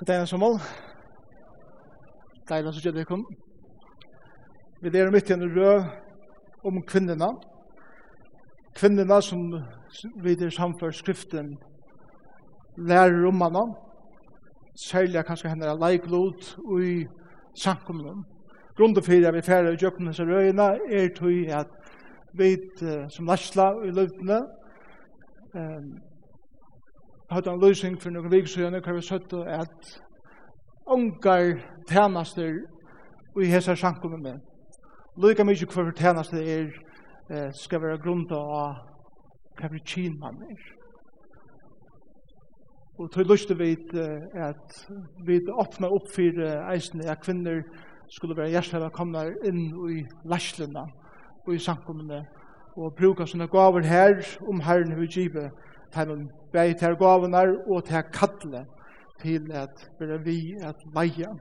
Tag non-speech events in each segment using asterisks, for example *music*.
God dag, Samuel. Deilig å se jeg kom. Vi er midt i en rød om kvinnerne. Kvinnerne som videre samfører skriften lærer om henne. Særlig kanskje henne er leiklod og i samkommunen. Grunnen for at vi færre i jøkken hans røyene er tog at vi som lærsla i løvdene hatt en løsning for noen vik hva vi søtte at ungar tænaster i hese sankum med. Løyga mykje hva tænaster er eh, skal være grunnt av hva vi kyn man er. Og tog lyst vi at vi åpna opp for eisene at kvinner skulle være gjerstæra komna inn i læslina og i sankumene og bruka sånne gaver her om herren vi givet tæmum bæg til gavunar og til kallet til at vera vi at leia.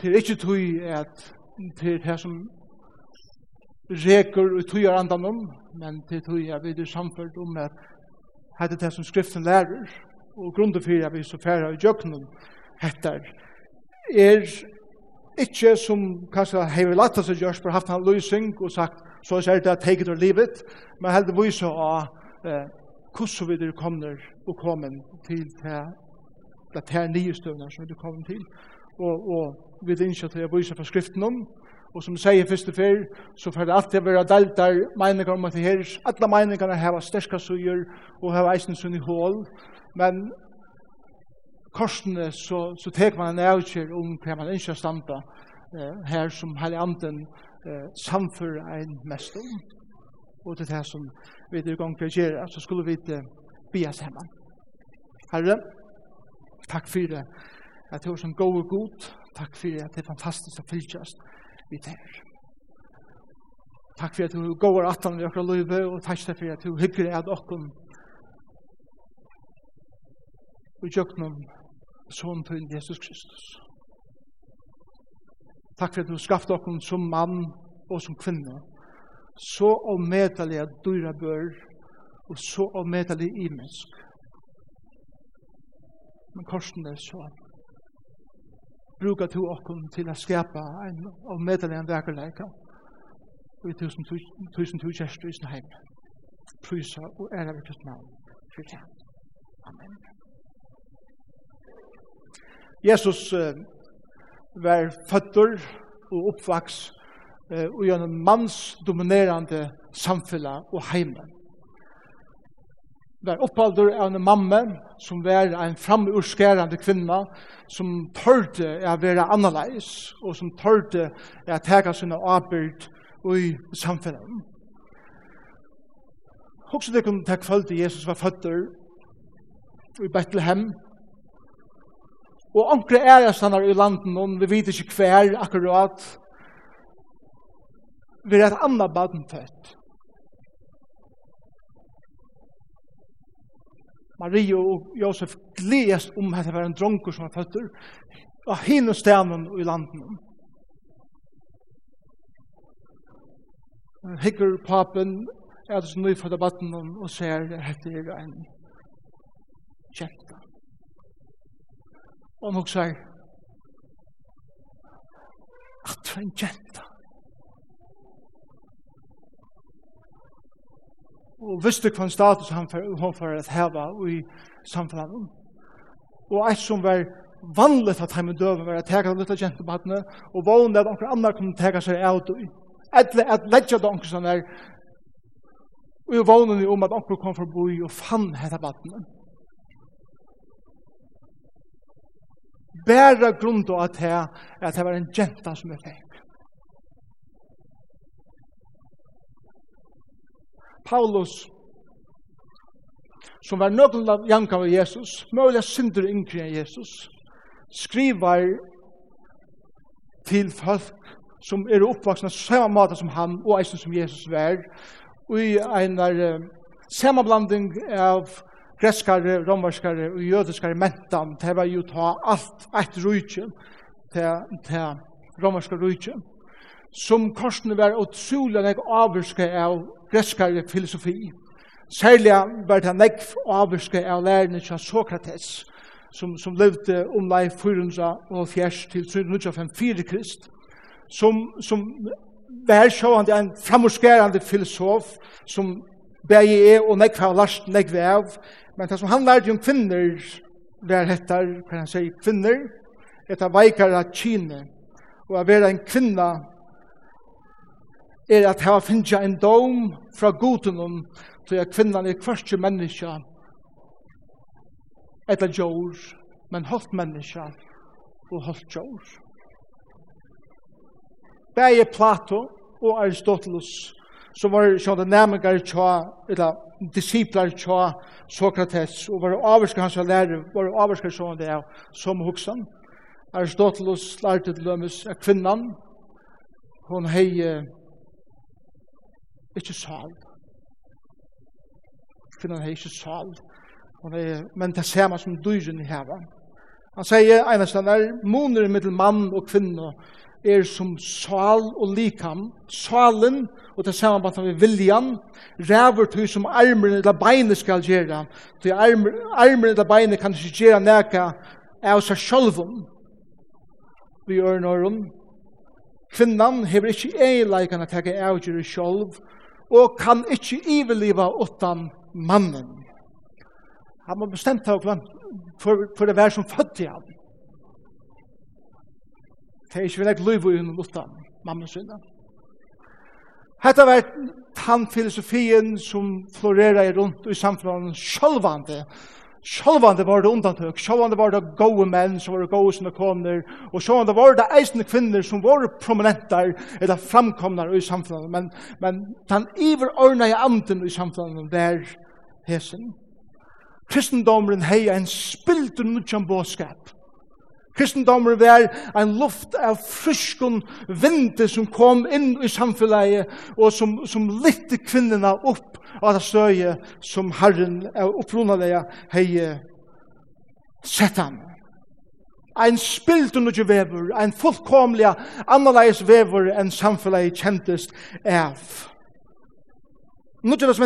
Til ikkje tui at til her som reker og tui andanum, men til tui at vi er samført om at hette det som skriften lærer, og grunden for at vi så færre i jøknum hettar, er ikkje som kanskje hever latta seg gjørs, bare haft han løysing og sagt, Så er det take it or leave it, men heldig viser av eh, hvordan vi der kommer og kommer til det her nye støvner som vi der kommer til, og, og vi er innkjøtt til å vise fra skriften om, og som sier første fyr, så får det alltid være delt der meninger om at det her, alle meningene har sterske suger, og har eisen sunn i hål, men korsene så, så tek man en avkjør om hva man ikke har standa eh, her som heilig anden eh, samfører en mest om, og til det som vi er i gang for å gjøre, så skulle vi ikke be oss hjemme. Herre, takk for det, at du er som god og god, takk for det, at det er fantastisk å fylltjast vi tar. Takk for at du går atan i okra løyve, og takk for at du hygger at okkom og jøknum sånn til Jesus Kristus. Takk for at du skaffte okken som mann og som kvinne. Så og medelig at dyra bør, og så omedelig i mennesk. Men korsen er så. Brukar du okken til å skapa en og medelig en vekerleika, og i tusen tusen tusen kjerstu i sin heim. Prysa og æra virkes navn. Amen. Jesus, uh, var føtter og oppvaks eh, og mans dominerande samfunnet og heimen. Var oppaldur av en mamme som var en framurskerande kvinna som tørte å være annerleis og som tørte å ta sina avbyrd i samfunnet. Hokså det kunne ta kvöld Jesus var føtter i Bethlehem, Og omkring er jeg stannar i landen, og vi vet ikke hver akkurat. Vi er et annet baden født. Marie og Josef gledes om at det var en dronker som var født av henne stenen i landen. Hikker papen er det som nyfødda baden og ser at det er en kjenta. Og hun sier, at du er en jenta. Og visste hva en status han for, hun for at heva i samfunnet. Og eit som var vanligt at heimen døven var at tega den lilla jentebattene, og vågne at onker andre kunne tega seg av i. Etle at ledja det onker sånn er og vågne om at onker kom forbi og fann hetta battene. bæra grunn og at her, at her var en jenta som er fæk. Paulus, som var nøkken av jamkan av Jesus, møyla synder yngre enn Jesus, skrivar til folk som er oppvaksna samme måte som han og eisen som Jesus var, og i en samanblanding av greskare, romerskare og jødiskare mentan, det var jo ta alt eit rujtje til, til romerskare rujtje, som korsene var utrolig nek avvirske av greskare filosofi. Særlig var det nek avvirske av lærerne til Sokrates, som, som levde og 470 til 354 krist, som, som var sjående en framorskerande filosof som bæg er og nekva har last nekva av, Men det som han lærte om kvinner, det er hettar, kan han si, kvinner, etter veikare kine. Og å være en kvinna er at ha finja en dom fra godunum, til at kvinnan er kvartje menneska, etter jord, men holdt menneska og holdt jord. Begge Plato og Aristoteles så var det sånne nærmengar tja, eller disiplar tja Sokrates, og var det hans lærer, var det avvarskar sånne det som hoksan. Aristoteles lærte til dømes av kvinnan, hon hei ikke sal. Kvinnan hei ikke sal. Hon hei, men det samme som dyren i heva Han sier, einastan er, moner mittel mann og kvinna, er som sal og likam, salen, og til samanbandet med viljan, ræver til som armer eller beinet skal gjøre, til armer, armen eller beinet kan ikke gjøre neka av seg sjølven, vi gjør nøren. Kvinnan hever ikke eileikene til å avgjøre sjølv, og kan ikke iveliva utan mannen. Han må bestemt ta hva for, for det vær som født i han. Det er ikke vel nek løyv i henne lufta, mamma sinne. Hetta var han filosofien som florerer rundt i samfunnet sjølvande. Sjølvande var det undantøk, sjølvande var det gode menn som var det gode sine koner, og sjølvande var det eisende kvinner som var prominentar eller framkomnar i samfunnet, men, men den iverordna i anden i samfunnet der hesen. Kristendomen hei en spildur nudjan båskap Kristendommer var en luft av frysken vinde som kom inn i samfunnet og som, som lytte kvinnerne opp av det støye som Herren av opprunnelige hei sett ham. Ein spilt under vever, ein fullkomlig annerledes vever enn samfunnet kjentest av. Nudja som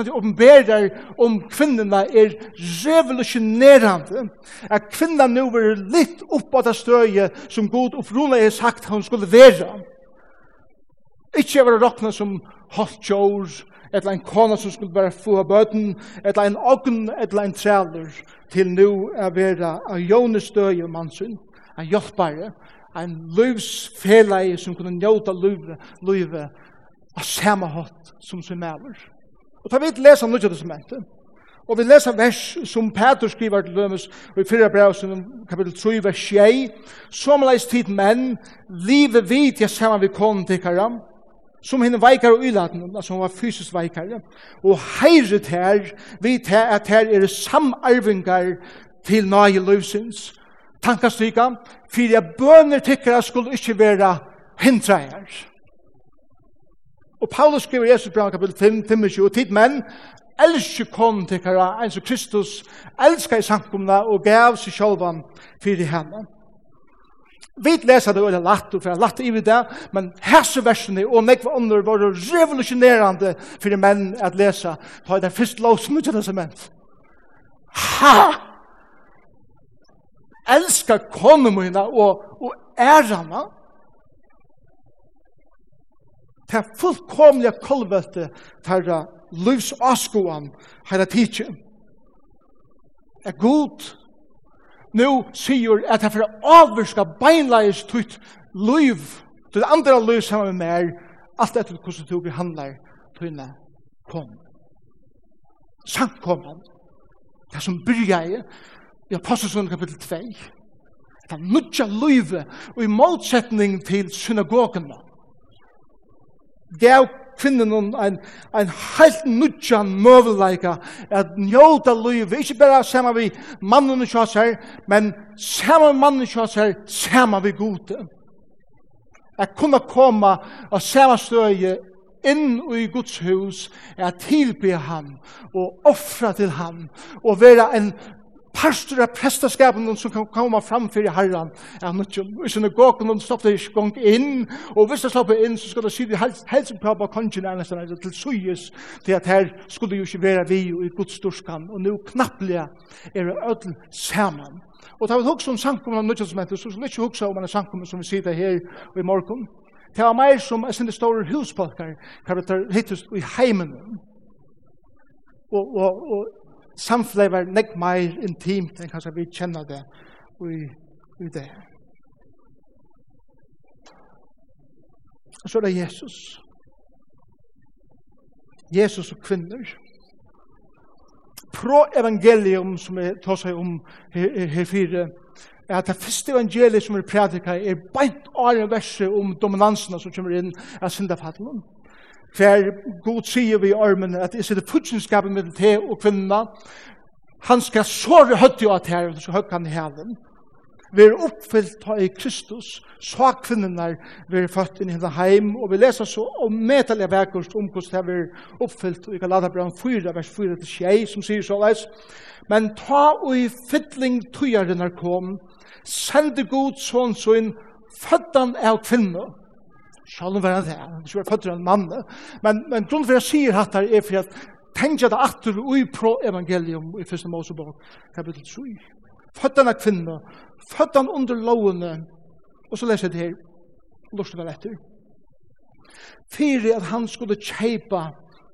heter åpenberer om kvinnerne er revolutionerande. At kvinnen nu er litt opp av det støyet som god opprona er sagt han skulle være. Ikke være råkna som hot halvtjår, eller en kona som skulle være få av bøten, eller en ogn, eller en træler, til nu er vera av Jones støye mannsyn, en hjelpare, en livsfeleg som kunne njóta livet, livet av samme hatt som sin maver. Og da vi leser Nødja Testamentet, og vi leser vers som Peter skriver til Lømes i 4. brev, kapitel 3, vers 6, som leis tid menn, livet vid jeg sammen vi kom til karam, som henne veikar og ylaten, altså hun var fysisk veikar, og heiret her, vi til at her er samarvingar til nage løvsins, tankastyka, for jeg bøner tikkara skulle ikke være hindreier. Og Paulus skriver i Jesus brev kapitel 5, 25, og tid menn, elsker kon tikkara, eins som Kristus, elsker i samkomna og gav seg sjálfan fyrir henne. Vi leser det veldig latt, og for latt i det, men hese versene og nekva ånder var revolusjonerande fyrir menn at lesa, ta i den første låsen ut av disse menn. Ha! Elskar konemina og, og ærana, ta fullkomliga kolvete tarra livs askoan her tidsen. Er god nu sier at jeg for avvirska beinleis tutt liv til andre liv sammen med mer alt etter hvordan du behandler tunne kom. Samkomman det som byrja i i Apostelsund kapitel 2 det er nudja livet og i motsetning til synagogen gav kvinnen en, en helt nudjan møvelleika at njóta liv, ikke bare sama vi mannen og kjøs her, men sama mannen og kjøs her, saman vi gode. At kunna koma og sama støye inn i Guds hus, at tilbe han og offra til han og være en pastor av prestaskapen som kan komme fram for herren. Ja, nå er sånne gåken, og slapp det ikke gong inn, og hvis det slapp det inn, så skal det si det helsen på av kongen er nesten til suyes, til at her skulle jo ikke være vi og i godsdorskan, og nå knapplega er det ødel saman. Og da vi hukse om samkomna av nødvendighetsmentet, så skal vi ikke hukse om en samkomna som vi sitter her i morgen. Det var meir som er sinne store huspolkar, kan vi ta hittest i heimen. Og, og, og samfunnet var nek mer intimt enn kanskje vi kjenner det i, i det. Og så er det Jesus. Jesus og kvinner. Pro-evangelium som jeg tar seg om her, her, her fire, er at det første evangeliet som er prædika er beint åren verset om dominansene som kommer inn av syndafallen hver god sier vi i armen at jeg sitter putjenskapet med te og kvinna. Han skal såre høtti av ter, og så høk han i helen. Vi er oppfyllt av i Kristus, så kvinnerne vi er født inn i hele heim, og vi leser så om medelige verkost om hvordan vi er oppfyllt, og vi kan lade Galatabran 4, vers 4 til 6, som sier så leis, men ta og i fytling tøyaren er kom, sende god sånn sånn, føddan av kvinner, Sjálf var han det, han var født en mann. Men, men grunnen for jeg sier hatt her er for at tengja det atter ui pro evangelium i 1. Mosebok, kapitel 7. Født han av kvinna, født under lovene, og så leser jeg det her, lortet vel etter. Fyre at han skulle kjeipa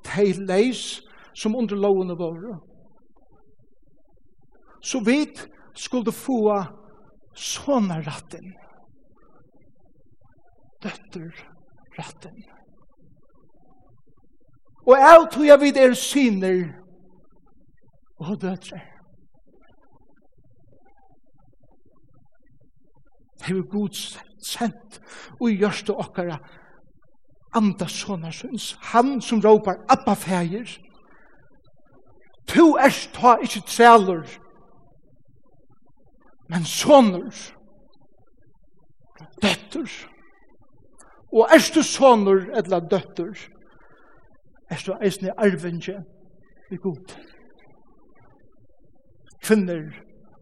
til leis som under lovene våre. Så vidt skulle få sånne ratten døtter retten. Og jeg tror jeg vid er syner og døtre. Det er god sendt og gjørste okkara andre sånne syns. Han som råpar Abba fægir. Tu erst ta ikkje trælur, men sånner, døtter, Og er du sonur eller døttur, er du eisne arvindje i god. Kvinner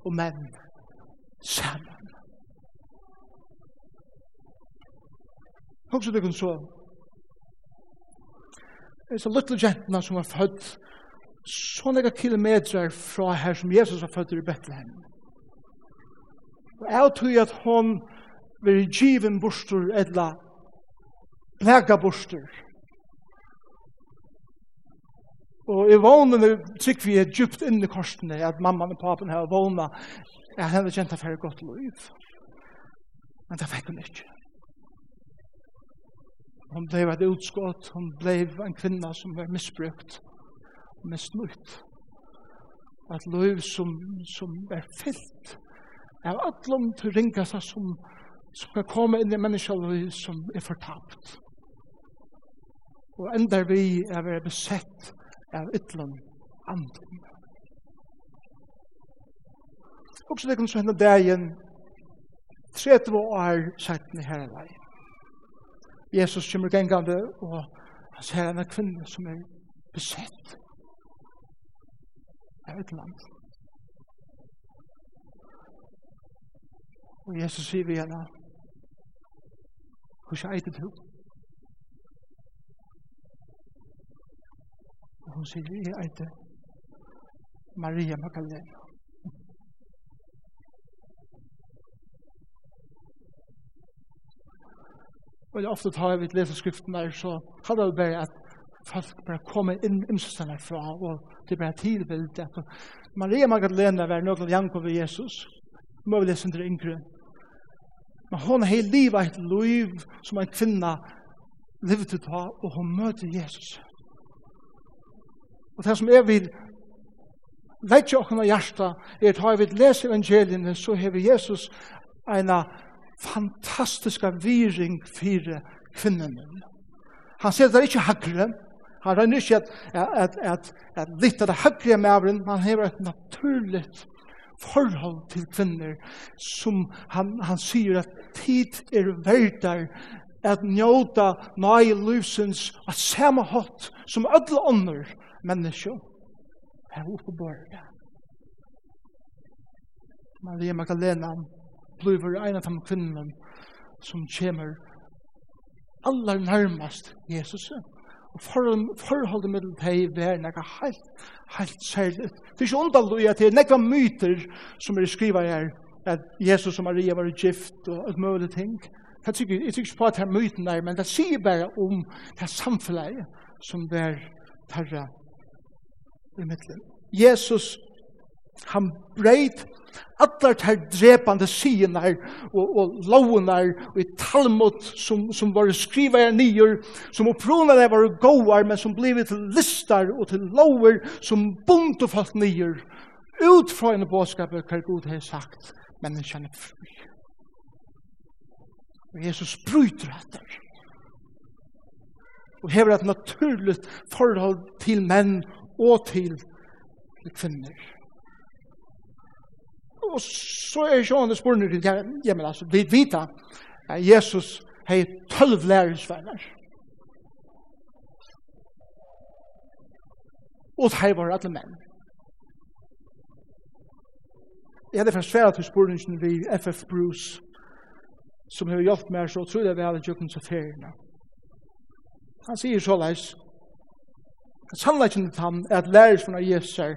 og menn saman. Hoksa du kun så, er så little gentna som var født så nega kilometrar fra her som Jesus var født i Bethlehem. Og jeg tror at hon vil given bostur etla vagaborster. Og i vågner trykker vi er djupt inn i korsene, at mamma og papen har vågnet, at henne kjente for et godt liv. Men det fikk hun ikke. Hun ble et utskott, hun ble en kvinna som var misbrukt, og misnøyt. Et liv som, som er fyllt av alle ringa seg som, som kan komme inn i mennesker som er fortapt og endar vi er vi besett av ytlen anden. Og så det kan så hende dagen 30 år sættene her vei. Jesus kommer gengande og han ser en kvinne som er besett av ytlen anden. Og Jesus sier vi henne, Hvor er det du? Og hun sier, jeg heter Maria Magdalena. Og jeg ofte tar jeg vidt leseskriften der, så hadde jeg bare at folk bare kom inn imsestene fra, og det bare tilbildet. Maria Magdalena var noe av Jankov og Jesus. Må vi lese under yngre. Men hun har hele livet et liv som en kvinna levde ta, og hun møter Jesus. Og det som jeg vil leggja okkona hjarta er at har vi lese evangeliene så hever Jesus eina fantastiska viring fyrir kvinnene. Han sier det er ikke hagre, han regner ikke at, at, at, at litt av det hagre med avren, men han hever et naturligt forhold til kvinner som han, han sier at tid er verdar at njóta nøye livsens at samme hatt som ødle ånder menneske her oppe på bordet. Maria Magdalena blir en av de kvinnene som kommer aller nærmest Jesus. Og forholdet med deg er noe helt, helt særlig. Det er ikke ondallig at det er noen myter som er skrivet her, at Jesus og Maria var gift og alt mulig ting. Jeg tykker, jeg tykker ikke på at det er myten der, men det sier bare om det samfunnet som det er tarra i mittlen. Jesus, han breit allar ter drepande sinar og, og launar og i talmud som, som var skriva er nyer, som opprona det var goar, men som blivit til listar og til lauer som bunt og falt nyer, ut fra en bådskap hver god har sagt, menneskene er fri. Og Jesus bryter etter. Og hever et naturligt forhold til menn og til kvinner. Og så er ikke andre spørsmål til det. Ja, men altså, vi vet at Jesus har tølv lærersvenner. Og det var alle menn. Jeg hadde først svært til spørsmålen ved F.F. Bruce, som har hjulpet meg så utrolig vel i kjøkken til feriene. Han sier så leis, Sannleikken til ham er at lærersvunner Jesus er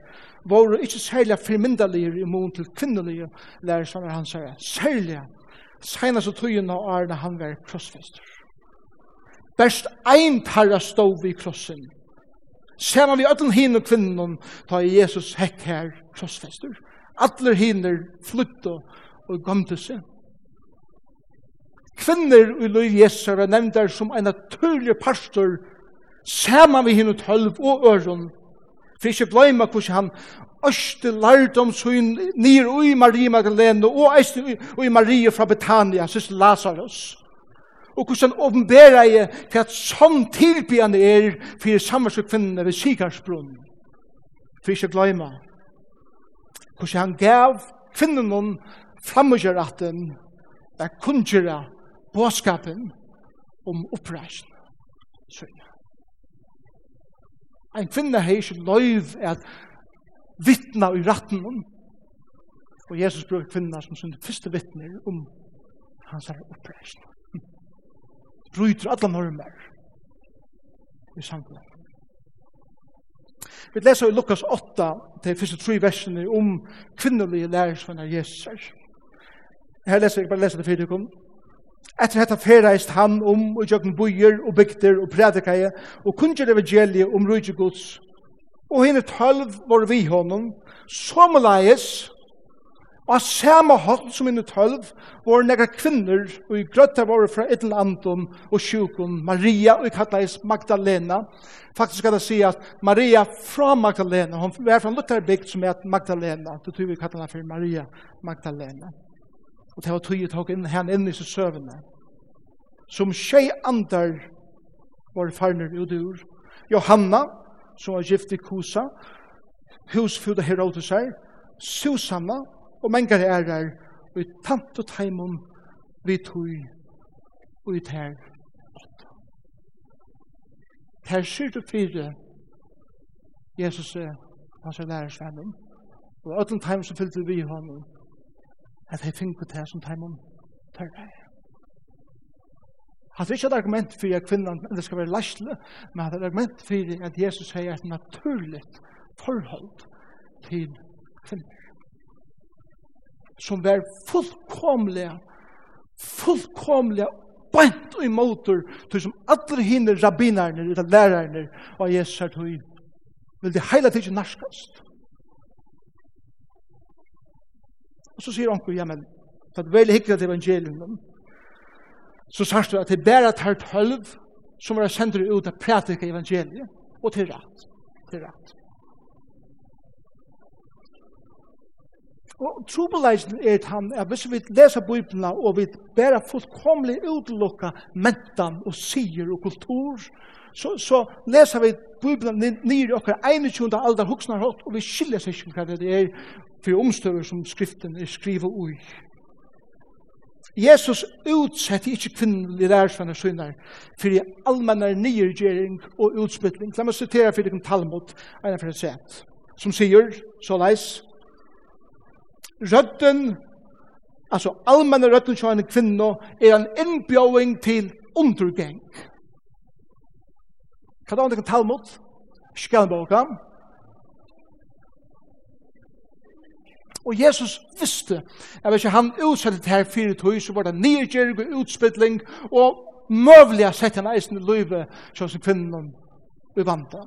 våre ikke særlig formyndelige i mån til kvinnelige lærersvunner han sier, særlig senast og tøyen av Arne han var krossfester. Best ein tarra stov i krossen. Saman vi ötlen hin og kvinnen ta Jesus hekk her krossfester. Atler hinner flytt og gamte seg. Kvinner i liv Jesus er nevnt der som en naturlig pastor Sama vi hinn tølv og øron, for ikke bløyma hvordan han øste lærdom sin nir ui Marie Magdalene og eiste ui Marie fra Betania, sys Lazarus. Og hvordan han åpenbæra i hva som tilbygande er for samverskvinnene ved Sigarsbrunn. For ikke gløyma hvordan han gav kvinnen framgjøratten er kunngjøra båskapen om oppreisning. Sønne. En kvinne har ikke løyv at vittna i ratten om. Og Jesus bruker kvinna som sin første vittner om hans her oppreisning. Bryter alle normer i samfunnet. Vi leser i Lukas 8, de første tre versene om kvinnelige lærersvenner Jesus. Her leser jeg bare leser det fyrir kom. Etter dette ferreist han om og gjøkken bøyer og bygter og prædikaje og kunngjør evangeliet om rujtje gods. Og henne tølv var vi honom, som leies, og av samme hånd som henne tølv var nekka kvinner og i grøtta var fra et eller annet og sjukon Maria og i Magdalena. Faktisk skal jeg si at Maria fra Magdalena, hun var fra en luktar bygd som er Magdalena, det tror vi kattleis for Maria Magdalena. Magdalena. Og det var tog jeg tog inn hen inn i søvnene. Som tjej andar var farner ut ur. Johanna, som var gift i Kusa, husfuda Herodes her, Susanna, og mengar er her, og i tant og taimon, vi tog, og i ter. Her syr du fire, Jesus er, hans er lærersvennen, og ötlen taimon som fyllte vi honom, at hei finko det som teimon tørre. At det er ikke et argument for at kvinnan det skal være læsle, men at er et argument for at Jesus sier et naturligt forhold til kvinner. Som var fullkomlig, fullkomlig bænt og imotor til som alle hinner rabbinerne, eller lærerne, av Jesus er til vil det heila tidsi narskast. Og så sier onkel, ja, men for det er veldig hyggelig evangelium. Så sier du at det er bare tar tølv som er sendt ut av pratika evangeliet, og til rett. Til rett. Og trobeleisen er han, at hvis vi leser Bibelen, og vi bare fullkomlig utelukka mentan og sier og kultur, så, så leser vi Bibelen nir i okkar 21. alder hoksnar hot, og vi skiljer seg ikke hva det er, for omstøver som skriften er skriva ui. Jesus utsette ikke kvinnelige lærersvenner synder for i nyrgjering og utspytling. La meg sitere for dere Talmud, en av sett, som sier, så leis, Rødden, altså allmenne rødden til en kvinne, er en innbjøring til undergang. Hva er det Talmud? Skalbokan. Og Jesus visste, at hvis han utsettet det her fire tøy, så var det nyrgjering og utspilling, og møvelig har sett en eisen i løyve, sånn som kvinnen i vanta.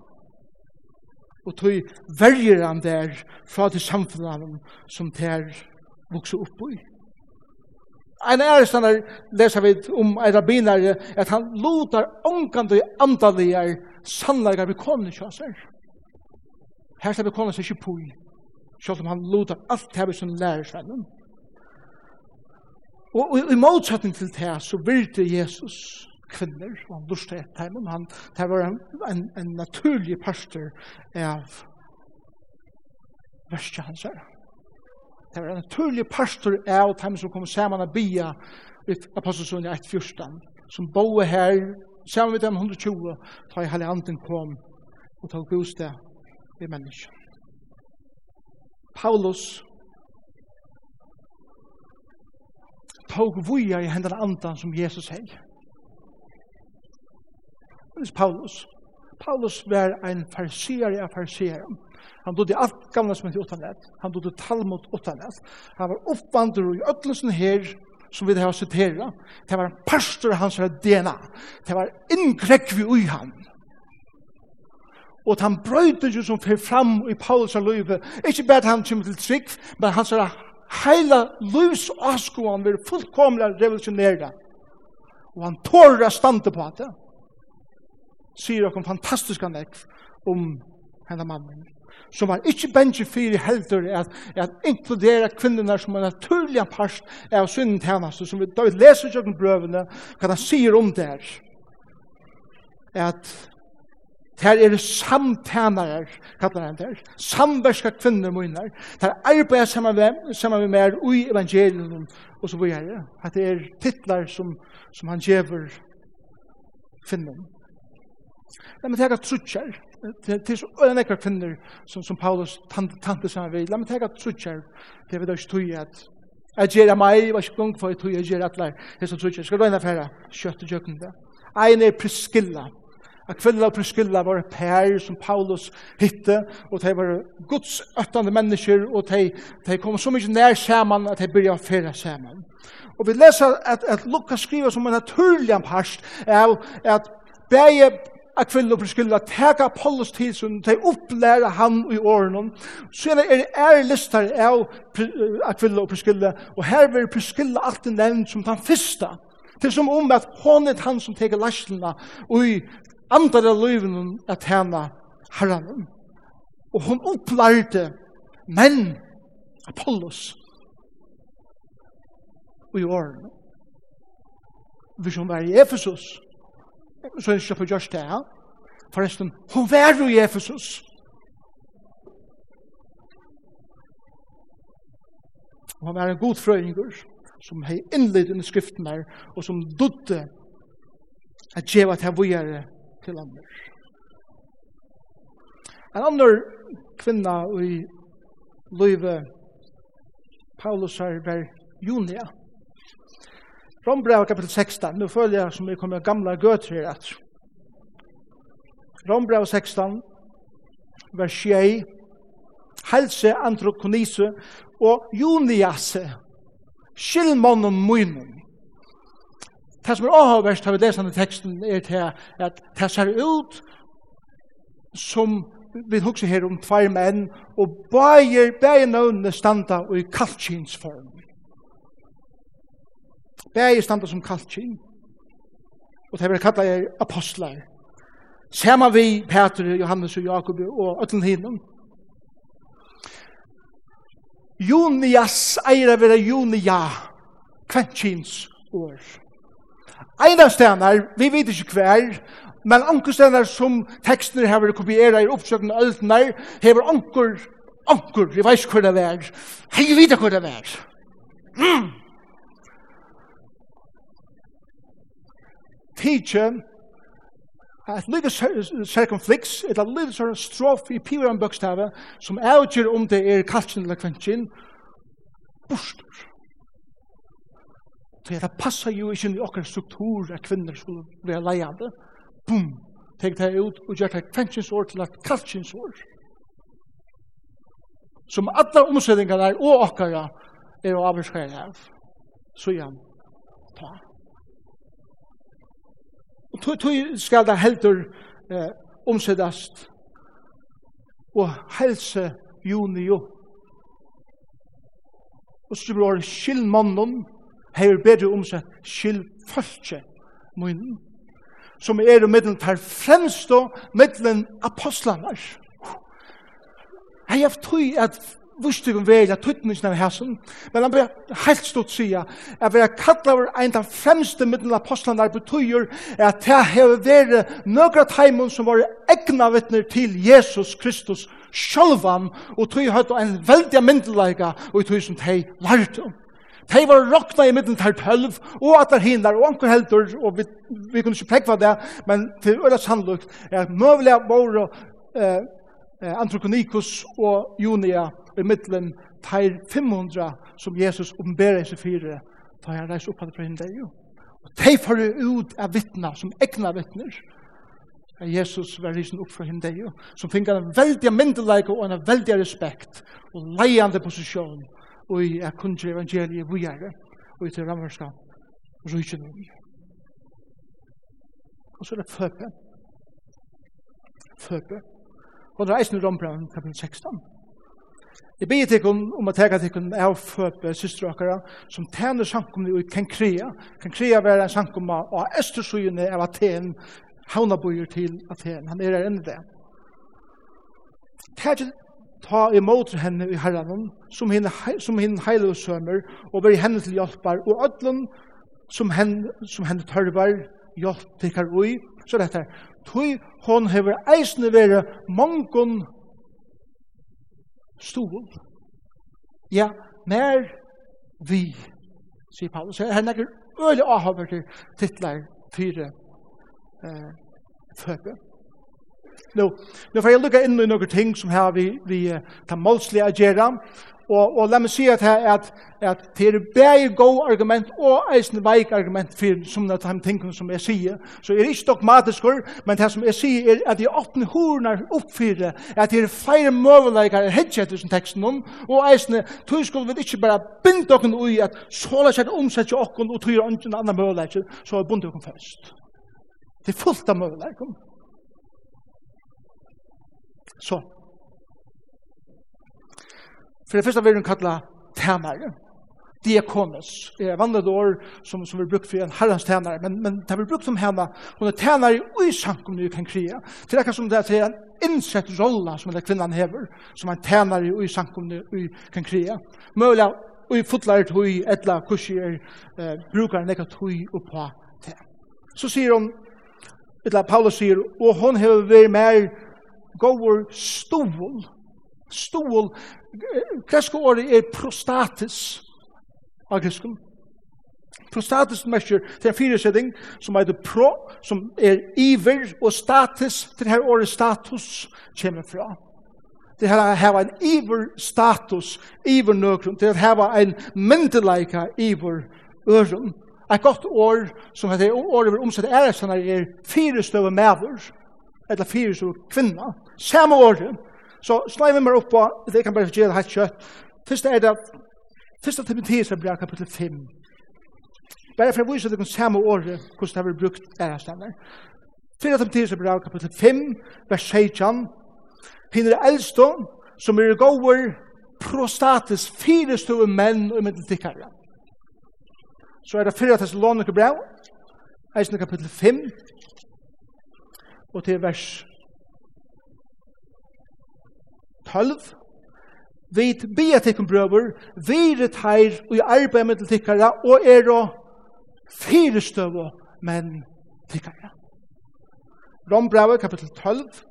Og tøy verger han der fra til samfunnet som ter vokser opp i. En Ein ærestanar leser vi om en rabbiner at han lotar omkant og andalige sannleikar vi konu kjøser. Her skal vi konu seg ikkje pui. Selv om han lotar alt det som lærer seg Og i motsetning til det så virte Jesus kvinner, og han lurte et time, han, det var en, en, en naturlig pastor av verste hans her. Det var en naturlig pastor av time som kom sammen og bia i Apostelsonen 1.14, som boe her, sammen med dem 120, da i halvandet kom og tog bostad i menneskene. Paulus tog vuja i hendan andan som Jesus hei. Det er Paulus. Paulus var en farsier av farsier. Han dodde alt gamla som heter det. Han dodde Talmud Utanet. Han var oppvandrer i öttelsen her som vi har citera. Det var en pastor hans DNA. Det var innkrekk vi ui han. Og han brøyter som fer fram i Paulus og løyve, ikke bare han kommer til trygg, men han sier heila løys avskoan vil fullkomlig revolusjonere. Og han tårer å stande på det. Sier dere fantastiske nekv om henne mannen. Som var ikke bensje fire helter at, at inkludere kvinnerna som en naturlig part av synden tjeneste, som vi da leser i brøvene, hva han sier om det er. At Ter er samtænare, kallar han der, samverska kvinner munar. Ter arbeid saman med, saman med mer ui evangelium og så vidare. At det er titlar som, som han gjever kvinner. La meg tega trutjar, til så øyne ekra kvinner som, som Paulus tante saman vid. La meg tega trutjar, det er vi da ikke tog at Jeg gjør meg, var ikke gong for jeg tog, jeg gjør atler, jeg som trutjar. Skal du ena færa, kjøtt og jøkken det. Ein er Priscilla, at kvinner og Priscilla var pær som Paulus hitte, og de var Guds øttande mennesker, og de, de kom så mye nær sammen at de begynte å fere sammen. Og vi leser at, at Lukas skriver som en naturlig parst av at begge at kvinner og Priscilla teka Paulus til som de opplærer han i årene. Så er det er lister av at kvinner og Priscilla, og her blir Priscilla alltid nevnt som den første, til som om at hon er han som teker lastlina og i andra løyvene at henne herren. Og hun opplærte menn Apollos og i årene. Hvis hun var i Efesus, så er det ikke på gjørst det ja. Forresten, hun var jo i Efesus. Og Hun var en god frøyngur som hei innlitt under skriften der, og som dodde at djeva til vujere til andre. En annen kvinna i løyve Paulus her var Junia. Rombrev kapitel 16, nu føler jeg som vi kommer gamla gøter her etter. Rombrev 16, vers 6, Helse, Androkonise og Juniase, skilmånen munnen det som er avhåverst, har vi lest denne teksten, er til at det ser ut som vi husker her om tvær menn, og bæger bæger nøvnene standa i kaltkinsform. Bæger standa som kaltkin, og det vil kalla er apostlar. Sama vi Peter, Johannes og Jakob og Øtlen Hinnom. Junias eier å være Junia, kventkins år. Einar Einastænar, vi vet ikke hver, men anker ankerstænar som tekstene har vært kopieret i oppsøkken av øldnar, hever anker, anker, vi vet ikke hver det er, hei vi vet hver det er. Mm. Tidje, at lite circumflex, et lite sånn strof i piran bøkstavet, som avgjør om det er kalsin eller kventin, bostur. Så det passar jo ikke i okkar struktur at kvinner skulle være leiande. Bum! Tenk det ut og gjør det kvenskjens til et kallskjens. Som alle omsettingar er og okkara er å avskjære av. Så igjen, ta. Og tog skal det heldur eh, omsettast og helse juni jo. Og så blir det skillmannen hever bedre omsett seg skyld munnen, som er i middelen tar fremst og middelen apostlene. Jeg har tog at vurstig om vei, at tøytningen av hæsen, men han ble helt stått sida, at vi har kallet over en av fremste middelen apostlene der betyr, at det har vært nøkra teimen som var egna vittner til Jesus Kristus sjølvan, og tog høyt en veldig myndelega, og tog som tøy lærte om. De var råkna i midten til tølv, og at der hinder, og anker helter, og vi, vi kunne ikke prekva det, men til øyla sannlukt er at møvelig våre eh, Antrokonikus og Junia i midten til 500 som Jesus omberer seg fire, da han reiser opp fra hinder jo. Og de får ut av vittna, som egna vittner, at Jesus var risen opp fra hinder jo, som finner en veldig myndeleik og en veldig respekt, og leiande posisjon, og i at kundre evangeliet vi er og i til rammerska rujtjen vi og så er det føpe. Føpe. Og det er eisen i Rombrand, kapitel 16 Jeg bygger til om om å tega til tikkun av føpe systra okkara som tjener sankumni og kan krea kan krea være en sankum av Østersugene av Aten havnabuyer til Aten. Han er her enn det Tjener ta imot henne i herren, som henne, som henne heile og sømer, og veri henne til hjelpar, og ødlen som henne, som henne tørvar, hjelp tikkar ui, så dette er, tog hon hever eisne vere mongon stol. Ja, mer vi, sier Paulus. Her er nekker øyelig avhaver til titler fire eh, føpe. Nu, nu får jeg lukka inn i noen ting som her vi, vi tar målslige agera, og, og la meg si at her at, at det er bare god argument og eisen veik argument for som det er ting som jeg sier. Så er ikke dogmatisk, men det som jeg sier er at jeg åpne horene oppfyrer, at det er feire møvelækere hedje etter sin teksten om, og eisen, tog skulle vi ikke bare binde dere ui at såla seg omsett jo okken og tog jo andre møvelækere, så er bundet dere først. Det er fullt av møvelækere. Så. For det første vil hun kalla tænare. Diakones. Det er vandet år som, som vi brukt for en herrens tænare, men, men det vi brukt som henne, hun er tænare i sankum i kan kria. Til det som det er til en innsett rolla som den kvinnan hever, som er tænare i sankum i kan kria. Møla og i fotlar tui, etla kursier, eh, brukar nekka tui oppa det. Så sier hun, etla Paulus sier, og hon hever vært mer gåur stovul. Stovul, Kresko året er prostatis av greskum. Prostatis mesjer, til en fire som er pro, som er iver og status, til her året status kommer fra. Det her er hava en iver status, iver nøkron, det er hava en myndelaika iver ørum. Et godt år, som heter året over omsette er, er fire støve medver, eller fire støve kvinna samme året. Så slår vi meg opp på, det kan bare gjøre det helt kjøtt. Først er det, først er Timotheus er bra kapittel 5. Bare for å vise dere samme året, hvordan det har vært brukt ærestandet. Fyra Timotheus er bra kapittel 5, vers 16. Hinner eldstå, som er gåver prostatis fire store menn og middeltikkere. Så er det fyra Thessaloniker brev, eisne kapittel 5, og til vers 12. Vi bia tikkum brøver, vi teir og i arbeid med tikkara, og er og fyrestøvå menn tikkara. Rombrau kapitel 12.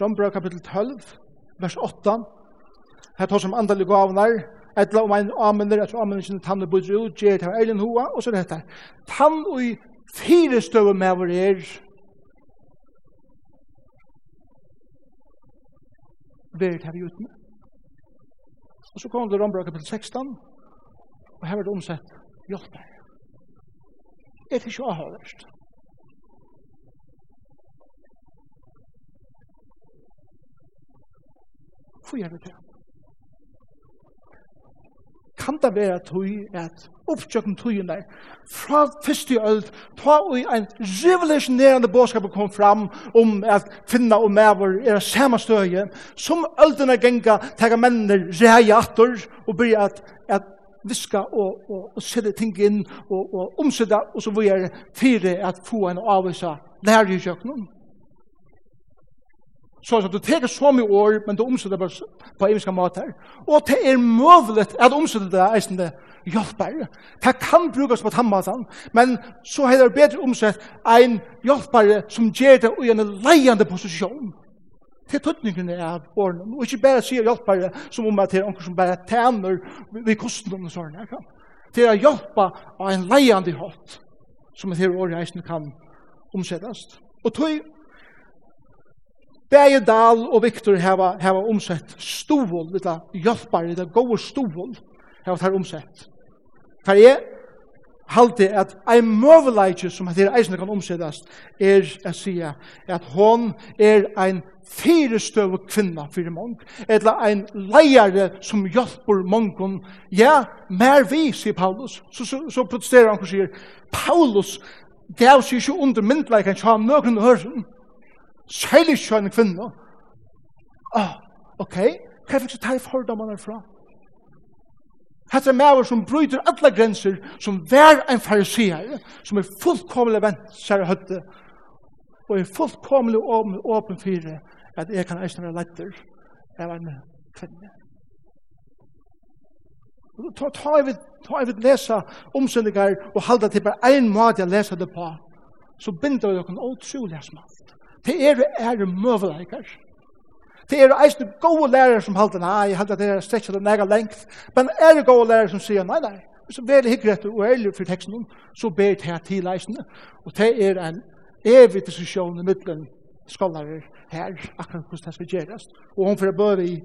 Rombrau kapitel 12, vers 8. Her tar som andalig gavnar, etla om ein amener, etla amener sin tanne budru, gjer til eilen hoa, og så er dette. Tann og i fire støve med vår er, Vert har vi ut med. Og så kom det Rombra kapitel 16, og her var det omsett hjelper. Det er ikke avhørst. Hvor gjør det til? kan det være tøy at oppsøkken tøyen der, fra første øld, ta og en revolusjonerende bådskap kom fram om at finna og mever er samme støye, som øldene genga, tega mennene reie atter, og blir at, at viska og, og, og sette ting inn og, og omsida og så videre fire at få en avvisa lærer i kjøkkenen så att du tar så mycket år, men du omsätter på, på eviske mat här. Och det är möjligt att omsätta det här som Det hjälper. Det kan brukas på tannmaten, men så är det bättre omsätt en hjälpare som ger det i en lejande position. Det er tøtningen av åren. Och inte bara säga hjälpare som om att det är någon som bare tjener ved kosten og sånne. Det är att hjälpa av en lejande hånd som det här året kan omsättas. Og tog Bæje Dahl og Viktor hava, hava omsett stovål, lilla hjelpare, det gode stovål, hava tar omsett. For jeg halte at ein møveleitje som heter eisne kan omsettast, er å si at hon er ein fyrestøv kvinna fyrir mong, eller ein leiare som hjelper mongon. Ja, mer vi, sier Paulus. Så, så, så protesterer han og sier, Paulus gav seg ikke under myndleikken, så han nøkken høren. Særlig kjønne kvinner. Ah, ok, hva fikk så ta i fordommene herfra? Hette er maver som bryter alle grenser, som vær en fariseer, som er fullkomlig vent, kjære høtte, og er fullkomlig åpen for at jeg kan eisne være letter av en kvinne. Ta, ta, jeg vil, ta jeg vil lese omsendinger og halda til bare en måte jeg leser det på, så binder vi dere utrolig smalt. Det er er møvelikar. Det er eisne gode lærere som halter, nei, jeg halter det er stretch til nega lengt, men er det gode lærere som sier, nei, nei, hvis du ber etter og ærlig for teksten, så ber det her til eisne, og det er en evig diskusjon i midten skolarer her, akkurat hvordan det skal gjøres, og hun får bør i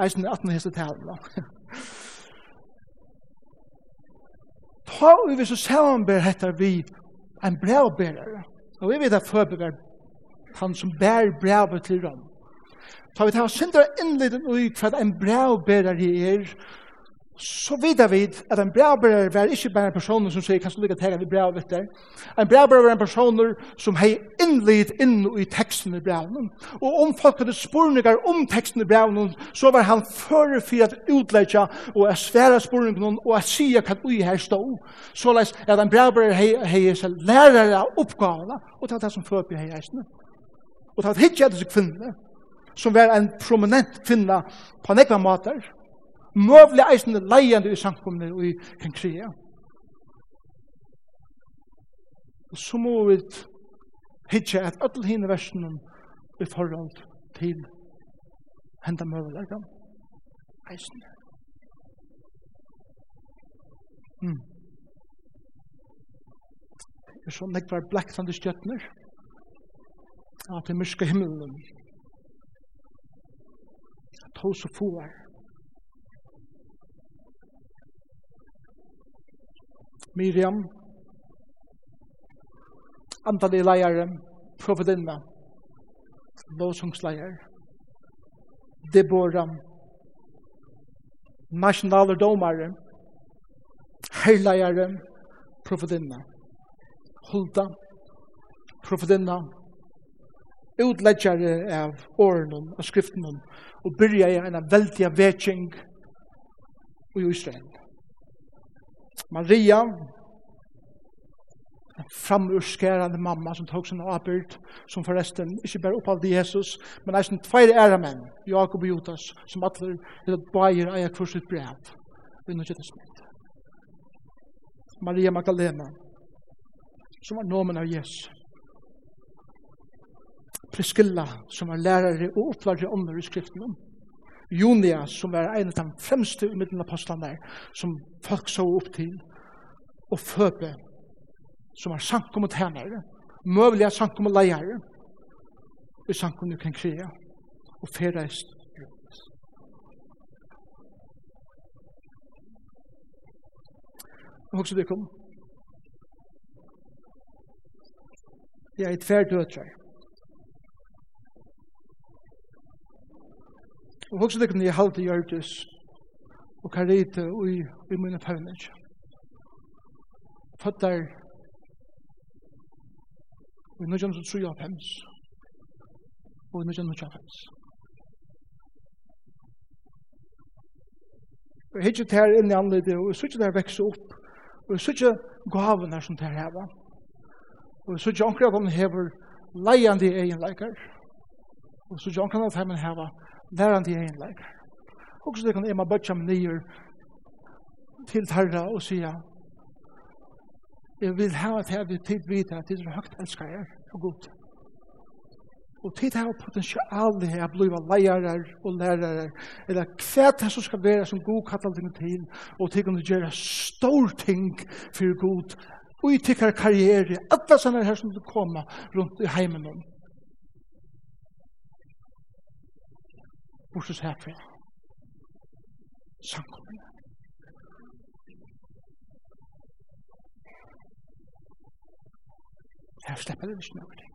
eisne 18 heste talen. *laughs* Ta vi hvis du sammenber hettar vi en brevberare, og vi vet at forberedt han som bær brevet til rom. Ta vi tar syndere innliden ui hva en brevbærer er, så vidar vi at en brevbærer var ikke bare en person som sier, kan du ikke tega vi brevet der? En brevbærer var en person som hei innlid inn i teksten i brevet. Og om folk hadde spurningar om teksten i brevet, så var han føre for at utleidja og at sværa spurningar og at sia hva ui her stå. Så leis at en brevbærer hei hei hei hei og hei hei det hei hei hei hei hei hei Og det var ikke etter kvinne, som var en prominent kvinne på en ekva måter, møvlig eisende leiende i samkomne og i kankria. Og så må vi hitje at alle hine versene i forhold til henda møvleggen eisende. Mm. Det er sånn nekvar blekk stjøtner. Mm av den myrske himmelen. At så få foar. Miriam, antallig leier, profetinna, lovsungsleier, Deborah, nasjonaler domare, heileier, profetinna, Hulda, profetinna, utleggjare av åren og skriften og byrja i en veldig vetsing i Israel. Maria, framurskærande mamma som tog sin avbyrd, som forresten ikke bare opphavde Jesus, men eisen tveir ære menn, Jakob og Jotas, som atler til at bæger eia kvurs sitt brev, under kjøttesmitt. Maria Magdalena, som var nomen av Jesus, Priscilla, som var lærare og oppvarri ommer i skriften om. Junia, som var en av de fremste i middelen apostlene som folk så opp til. Og Føbe, som var sankum og tænare, møvelige sankum og leiare, og sankum du kan krea, og ferreist rundt. Og hoksa du kom. Jeg er tverdøtrar. Og hugsa tykkum i halte hjertes og karite og i, i mine pøvnir. Fattar i nødjan som tru av hems og i nødjan nødjan hems. Og hitje tær inn i anleide og sutja der vekse opp og sutja gavene som tær heva og sutja omkring at han hever egen leikar. og sutja omkring at han lærande i egen leikar. Og så det kan Emma Bøtjam nyer til Tarra og sier jeg vil ha at jeg vil tid vite at det er høgt elskar jeg og god. Og tid hava potensial her at bliva leirar og lærarar eller hva det som skal være som god kallar ting til og til å gjøre stor ting for god og i tikkar karriere, alle sånne her som du koma rundt i heimen om. Borsus herfra. Samkommer. Her slipper det ikke noe ting.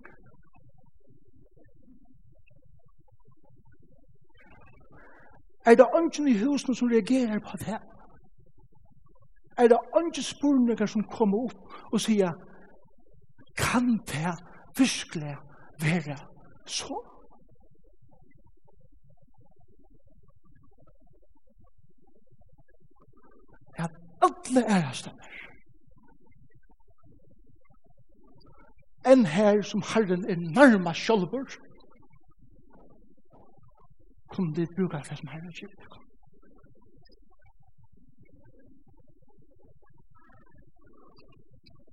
Er det ønsken i husen som reagerer på det her? Er det ønsken spurninger som kommer opp og sier, kan det virkelig være sånn? alle er ærastander. Enn her som Herren er nærmest sjolver, kunne de bruka det som Herren er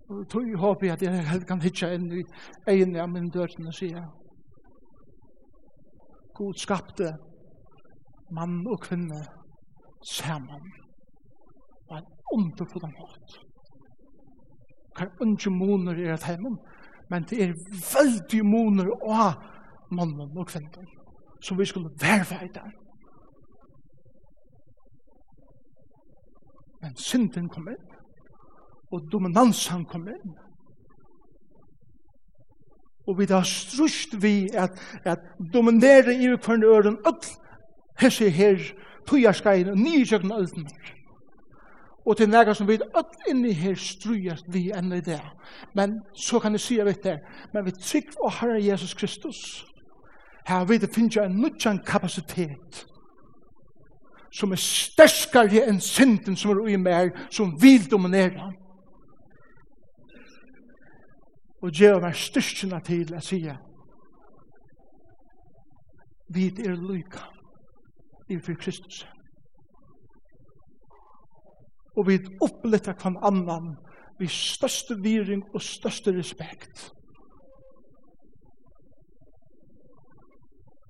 Og tog jeg håper at jeg helt kan hitja inn i egen av min døren og sier God skapte mann og kvinne sammen underfulla mått. Kan unge moner i et heimen, men det er veldig moner av mannen og kvinnen, som vi skulle verve i der. Men synden kom inn, og dominansen kom inn, og vi da strust vi at, at dominere i hvernig øren all hese her tøyarskeiene, nye kjøkken aldenar og til nægge som vi öll inni her strujast vi enn i det. Men så kan jeg si av det, men vi trygg og Herre Jesus Kristus, her vi det finnes en nudjan kapasitet som er sterskare enn synden som er ui mer, som vil dominera. Og gjør meg styrkjena til å si vi er lyka i for Kristus og vi oppletta kvann annan vi største viring og største respekt.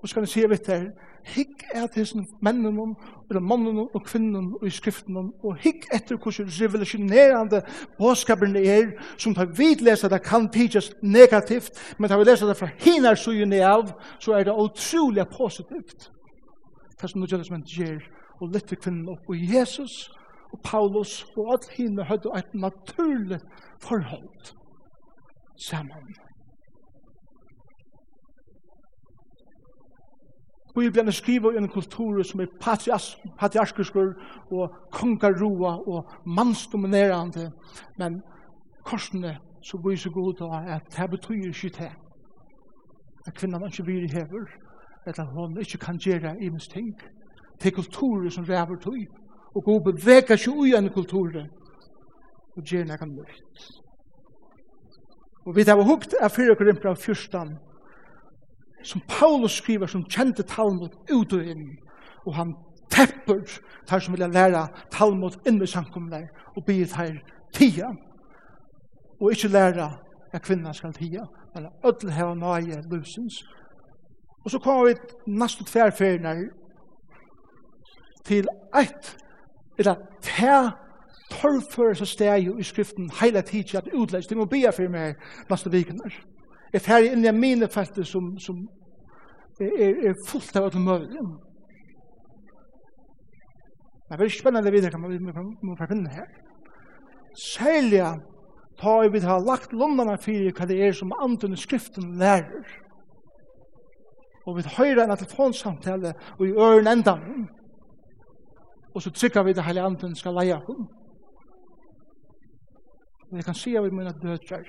Og så kan jeg si litt her, hikk er til sin mennene, eller mannene og kvinnene og i skriftene, og hikk etter hvordan revolusjonerende påskaperne er, som tar vidlese det kan tidses negativt, men tar vi lese det fra hinar sugene av, så er det utrolig positivt. Det er som Nye Testament gjør, og litt til kvinnene, og Jesus, og Paulus og alle henne hadde et naturlig forhold sammen. Bibelen skriver i en kultur som er patriarkiskur og kongarroa og mansdominerande, men korsene så viser god av at det betyr ikke det. At kvinnan ikke vil hever, at hun ikke kan gjøre imens ting. Det er kulturer som ræver tog, og god bevega seg ui en kultur og gjerne jeg kan. Og vi tar hukt av 4 Korinthra 14 som Paulus skriver som kjente Talmud ut og inn. Og han tepper tar som vilja læra Talmud inn i samkomne og byr her tia og ikkje læra at kvinna skal tia men at ödel heva nøye lusens og så kommer vi næstu tverferner til eit eller tær torfører så steg jo i skriften heila tidsja at utleis, det må bia for meg næste vikener. Er fer inn i mine felter som, som er, er fullt av alle møvlig. Det er spennende videre kan man, må får finne her. Særlig ta i vi har lagt lundene fyrir hva det er som anden i skriften lærer. Og vi høyre en telefonsamtale og i øren endan og så trykker vi det hele anden skal leie hun. Men jeg kan si av mine dødre,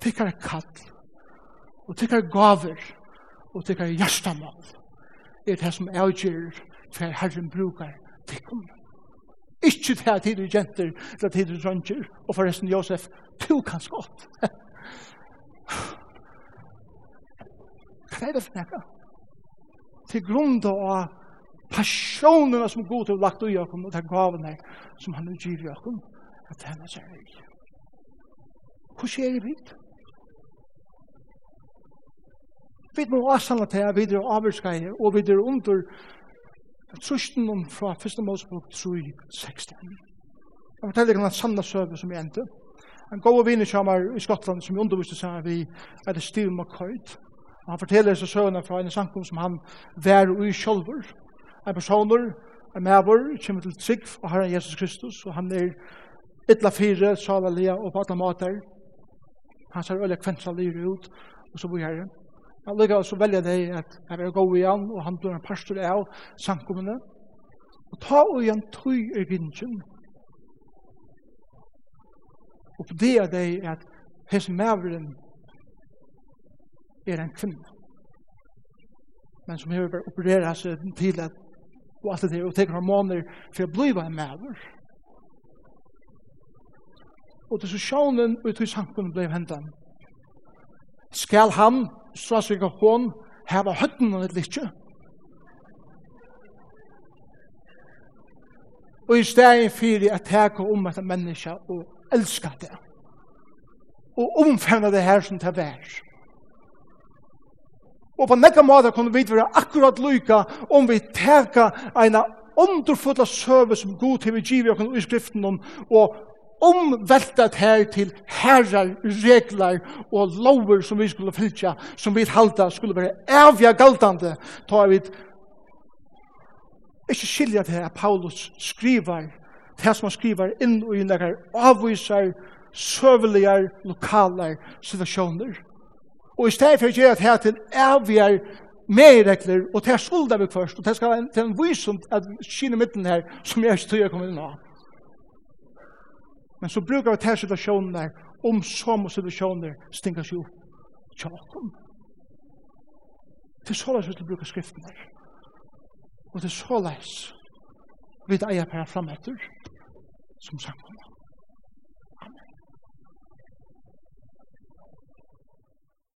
tykker er kall, og tykker er gaver, og tykker er hjertemål, er det som avgjør for Herren brukar tykken. Ikke til at tid du jenter, eller tid du drønger, og forresten Josef, du kan skått. Hva er det for nekka? Til grunn av passionerna som god har lagt i oss och den gaven som han har givit oss att tjäna sig i. Hur ser det ut? Vi må avsanna til at vi er avvirskeier og vi er under trusten om fra 1. Mosebok 3, 16. Jeg forteller ikke en samla søve som jeg endte. En god vinner som i Skottland som underviste seg vi er det Steve McCoy. Han forteller seg søvende fra en sankum som han var i sjolver en personer, en maver, kommer til trygg og Herren Jesus Kristus, og han er ytla fire, salalia og på alle måter. Han ser øyla kventra lyre ut, og så bor jeg her. Men lykka så velja deg at jeg vil gå igjen, og han blir en pastor av samkommende. Og ta og igjen tøy i vinsjen. Og på det er det at hese maveren er en kvinne. Men som hever opererer seg til at og alt det der, og teker hormoner for å bliva en maver. Og til så sjånen ut i samfunnet ble hentan. Skal han, så sier hon, heva høtten og et litt Og i stedet fyrir at teka om et menneske og elska det. Og omfemna det her som det vær. Og på nekka måter kunne vi være akkurat lykka om vi teka eina underfulla søve som god til vi giver oss i skriften om, og omveltet her til herrar, reglar og lover som vi skulle fylltja, som vi halda skulle være avja galtande, ta vi ikke skilja til at Paulus skriver, det som han skriver inn og inn og avvisar søveligare lokaler situasjoner. Og i stedet for å gjøre det her til avgjør medregler, og til er solda vi først, og til skal være en, en at kina midten her, som jeg ikke tror jeg kommer inn av. Men så brukar vi til situasjonen der, om som situasjoner stinkas jo tjakom. Det er såleis vi skal bruka skriften der. Og det er såleis vi det eier per fram etter som samkommer.